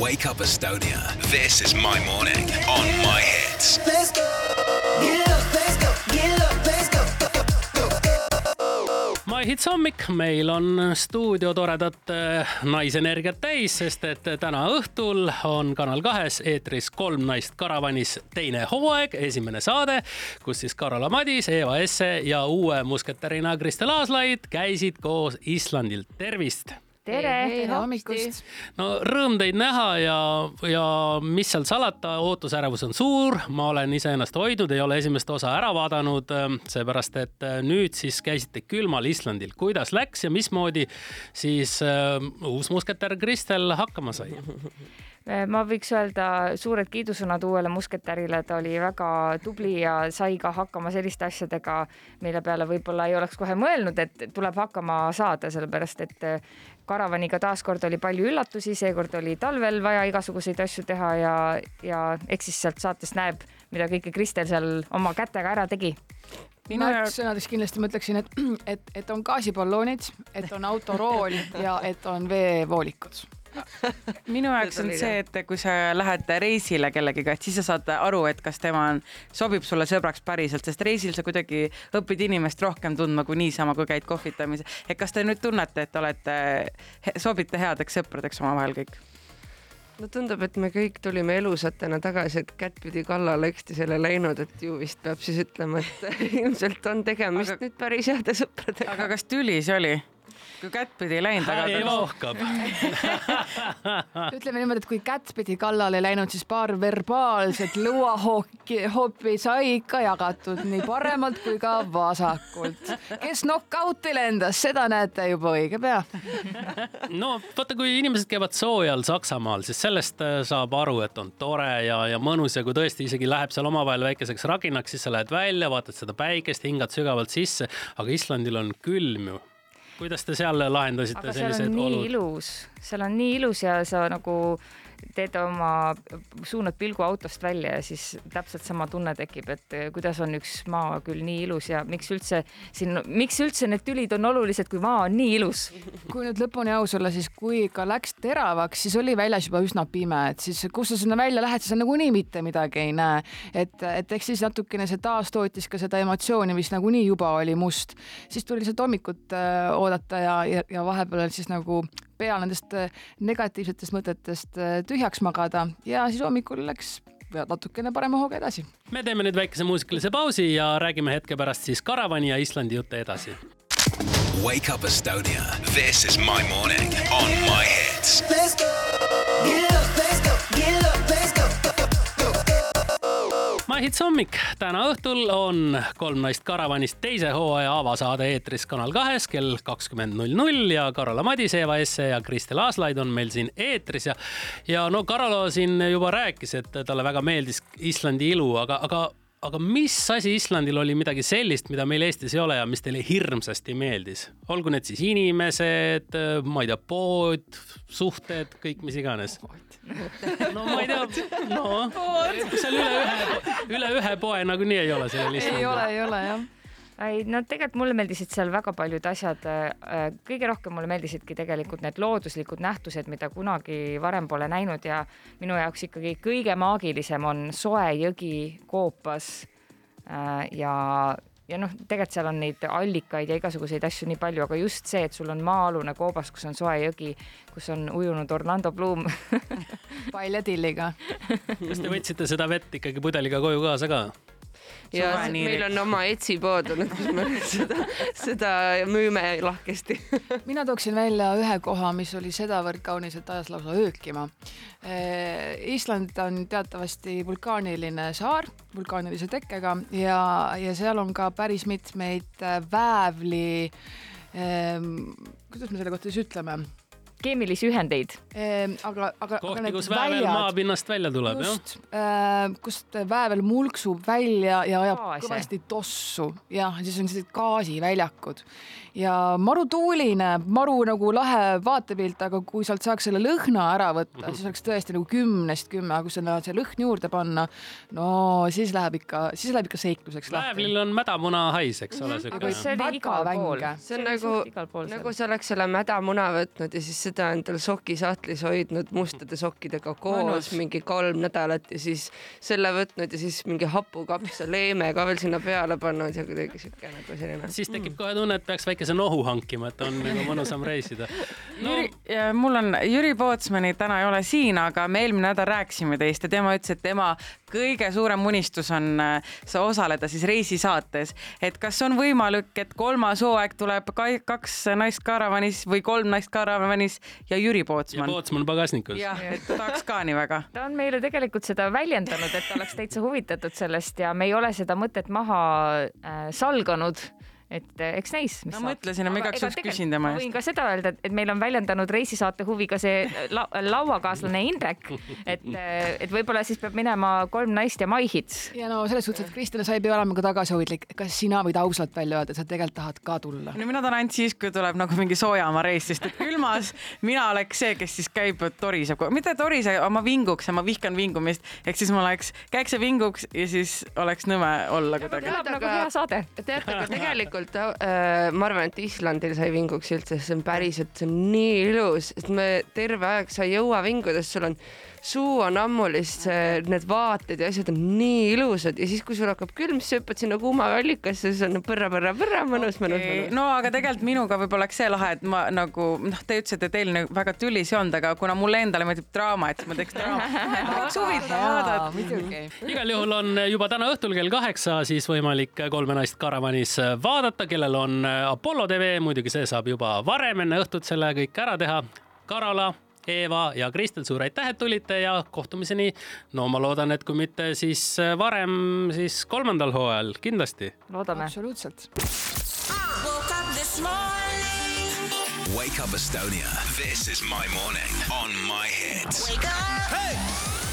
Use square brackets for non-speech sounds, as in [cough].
Wake up Estonia. This is my morning on my hits. Let's go. Get up, let's go. Get up, let's go. My Hits hommik, meil on stuudio toredat äh, naisenergiat täis, sest et täna õhtul on Kanal kahes eetris Kolm naist karavanis teine hooaeg, esimene saade, kus siis Karola Madis, Eva Esse ja uue musketärina Kristel Aaslaid käisid koos Islandilt. tervist tere, tere hommikust. no rõõm teid näha ja, ja mis seal salata, ootusärevus on suur, ma olen iseennast hoidnud, ei ole esimest osa ära vaadanud, seepärast et äh, nüüd siis käisite külmal Islandil. kuidas läks ja mismoodi siis äh, uus musketär Kristel hakkama sai? [laughs] ma võiks öelda suured kiidusõnad uuele musketärile, ta oli väga tubli ja sai ka hakkama selliste asjadega, mille peale võib-olla ei oleks kohe mõelnud, et tuleb hakkama saada, sellepärast et karavaniga taaskord oli palju üllatusi, seekord oli talvel vaja igasuguseid asju teha ja, ja eks siis sealt saatest näeb, mida kõike Kristel seal oma kätega ära tegi. Minu jaoks sõnades kindlasti ma ütleksin, et, et, et on gaasiballoonid, et on autorool ja et on veevoolikud [laughs] minu jaoks on see, et kui sa lähed reisile kellegiga, et siis sa saad aru, et kas tema on, sobib sulle sõbraks päriselt, sest reisil sa kuidagi õpid inimest rohkem tundma kui niisama, kui käid kohvitamas. et kas te nüüd tunnete, et olete, sobite headeks sõpradeks omavahel kõik? no tundub, et me kõik tulime elusatena tagasi, et kättpidi kallale üksteisele läinud, et ju vist peab siis ütlema, et [laughs] ilmselt on tegemist aga, nüüd päris heade sõpradega. aga kas tüli see oli? Kui kättpidi ei läinud, ei lohkab [laughs] ütleme niimoodi, et kui kättpidi kallale ei läinud, siis paar verbaalset lõuahoopi, hoopi sai ikka jagatud nii paremalt kui ka vasakult. kes knock-out'i lendas, seda näete juba õige pea. no vaata, kui inimesed käivad soojal Saksamaal, siis sellest äh, saab aru, et on tore ja, ja mõnus ja kui tõesti isegi läheb seal omavahel väikeseks raginaks, siis sa lähed välja, vaatad seda päikest, hingad sügavalt sisse, aga Islandil on külm ju kuidas te seal lahendasite sellised olud? nii ilus, seal on nii ilus ja sa nagu teed oma, suunad pilgu autost välja ja siis täpselt sama tunne tekib, et kuidas on üks maa küll nii ilus ja miks üldse siin, miks üldse need tülid on olulised, kui maa on nii ilus? kui nüüd lõpuni aus olla, siis kui ka läks teravaks, siis oli väljas juba üsna pime, et siis kus sa sinna välja lähed, siis sa nagunii mitte midagi ei näe. et, et eks siis natukene see taastootis ka seda emotsiooni, mis nagunii juba oli must. siis tuli lihtsalt hommikut äh, oodata ja, ja, ja vahepeal siis nagu pea nendest äh, negatiivsetest mõtetest äh, tühjaks magada ja siis hommikul läks natukene parema hooga edasi. me teeme nüüd väikese muusikalise pausi ja räägime hetke pärast siis karavani ja Islandi jutte edasi. Wake up Estonia. This is my morning on my hits. Let's go. Up, let's go. My Hits hommik. täna õhtul on Kolm naist karavanist teise hooaja avasaade eetris Kanal kahes kell kakskümmend null null ja Karola Madise, Eva Esse ja Kristel Aaslaid on meil siin eetris ja ja no Karolo siin juba rääkis, et talle väga meeldis Islandi ilu, aga, aga aga mis asi Islandil oli midagi sellist, mida meil Eestis ei ole ja mis teile hirmsasti meeldis? olgu need siis inimesed, ma ei tea, pood, suhted, kõik mis iganes. no ma ei tea, no seal üle ühe, üle ühe poe nagunii ei ole sellel Islandil. ei ole, ei ole jah ei no tegelikult mulle meeldisid seal väga paljud asjad. äh, kõige rohkem mulle meeldisidki tegelikult need looduslikud nähtused, mida kunagi varem pole näinud ja minu jaoks ikkagi kõige maagilisem on soe jõgi Koopas. Äh, ja, ja noh, tegelikult seal on neid allikaid ja igasuguseid asju nii palju, aga just see, et sul on maa-alune koobas, kus on soe jõgi, kus on ujunud Orlando Bloom [laughs] paljatilliga kas te võtsite seda vett ikkagi pudeliga koju kaasa ka? Ja meil on oma Etsi pood olnud, kus me [laughs] seda, seda müüme lahkesti. [laughs] Mina tooksin välja ühe koha, mis oli sedavõrd kaunis, et ajas lausa öökima. Island on teatavasti vulkaaniline saar, vulkaanilise tekkega ja, ja seal on ka päris mitmeid väävli ähm,, kuidas me selle kohta siis ütleme keemilisi ühendeid ehm,. aga, aga. kohti, kus väävel maapinnast välja tuleb, jah? Äh, kust väävel mulksub välja ja ajab Gaase. kõvasti tossu, jah, siis on sellised gaasiväljakud ja maru tuuline, maru nagu lahe vaatepilt, aga kui sealt saaks selle lõhna ära võtta, siis oleks tõesti nagu kümnest kümme, aga kui sinna see lõhn juurde panna, no siis läheb ikka, siis läheb ikka seikluseks. väävlil on mädamuna-hais, eks ole. aga see oli igal pool. see on nagu, nagu sa oleks selle mädamuna võtnud ja siis seda endal sokisahtlis hoidnud mustade sokkidega koos mingi kolm nädalat ja siis selle võtnud ja siis mingi hapukapsa leeme ka veel sinna peale pannud ja kuidagi siuke nagu selline. siis tekib kohe tunne, et peaks väikese nohu hankima, et on nagu mõnusam reisida. No.. Jüri, mul on, Jüri Pootsmani täna ei ole siin, aga me eelmine nädal rääkisime teist ja tema ütles, et tema kõige suurem unistus on äh, osaleda siis reisisaates, et kas on võimalik, et kolmas hooaeg tuleb kaks naist karavanis või kolm naist karavanis ja Jüri Pootsman. Pootsman pagasnikus. jah, et tahaks ka nii väga. ta on meile tegelikult seda väljendanud, et ta oleks täitsa huvitatud sellest ja me ei ole seda mõtet maha äh, salganud et eh, eks näis. ma mõtlesin, et ma igaks juhuks küsin tema eest. võin ka seda öelda, et meil on väljendanud reisisaate huvi ka see la lauakaaslane Indrek, et, eh, et võib-olla siis peab minema kolm naist ja Maihits. ja no selles suhtes, et Kristjan, sa ei pea olema ka tagasihoidlik, kas sina võid ausalt välja öelda, et sa tegelikult tahad ka tulla? no mina tahan ainult siis, kui tuleb nagu mingi soojamaa reis, sest et külmas mina oleks see, kes siis käib, toriseb, mitte toriseb, ma vinguks ja ma vihkan vingumist, ehk siis ma oleks, käiks ja vinguks ja siis oleks nõme olla kuidagi. nagu hea saade. teate, aga tegelikult tegelikult äh, ma arvan, et Islandil sai vinguks üldse, see on päriselt, see on nii ilus, et me terve aeg, sa ei jõua vinguda, sest sul on suu on ammulist, need vaated ja asjad on nii ilusad ja siis, kui sul hakkab külm, siis sa hüppad sinna kuumavallikasse, siis on põrra, põrra, põrra, mõnus okay., mõnus, mõnus. no aga tegelikult minuga võib-olla oleks see lahe, et ma nagu noh, te ütlesite, et teil nagu väga tülis ei olnud, aga kuna mulle endale meeldib draama, et siis ma teeks draama. oleks huvitav vaadata. igal juhul on juba täna õhtul kell kaheksa siis võimalik Kolme naist karavanis vaadata, kellel on Apollo tv, muidugi see saab juba varem enne õhtut selle kõik ära teha. Karola Eeva ja Kristel, suur aitäh, et tulite ja kohtumiseni. no ma loodan, et kui mitte, siis varem, siis kolmandal hooajal kindlasti. loodame. absoluutselt. Wake up Estonia. This is my morning on my hits. Wake up. Hey!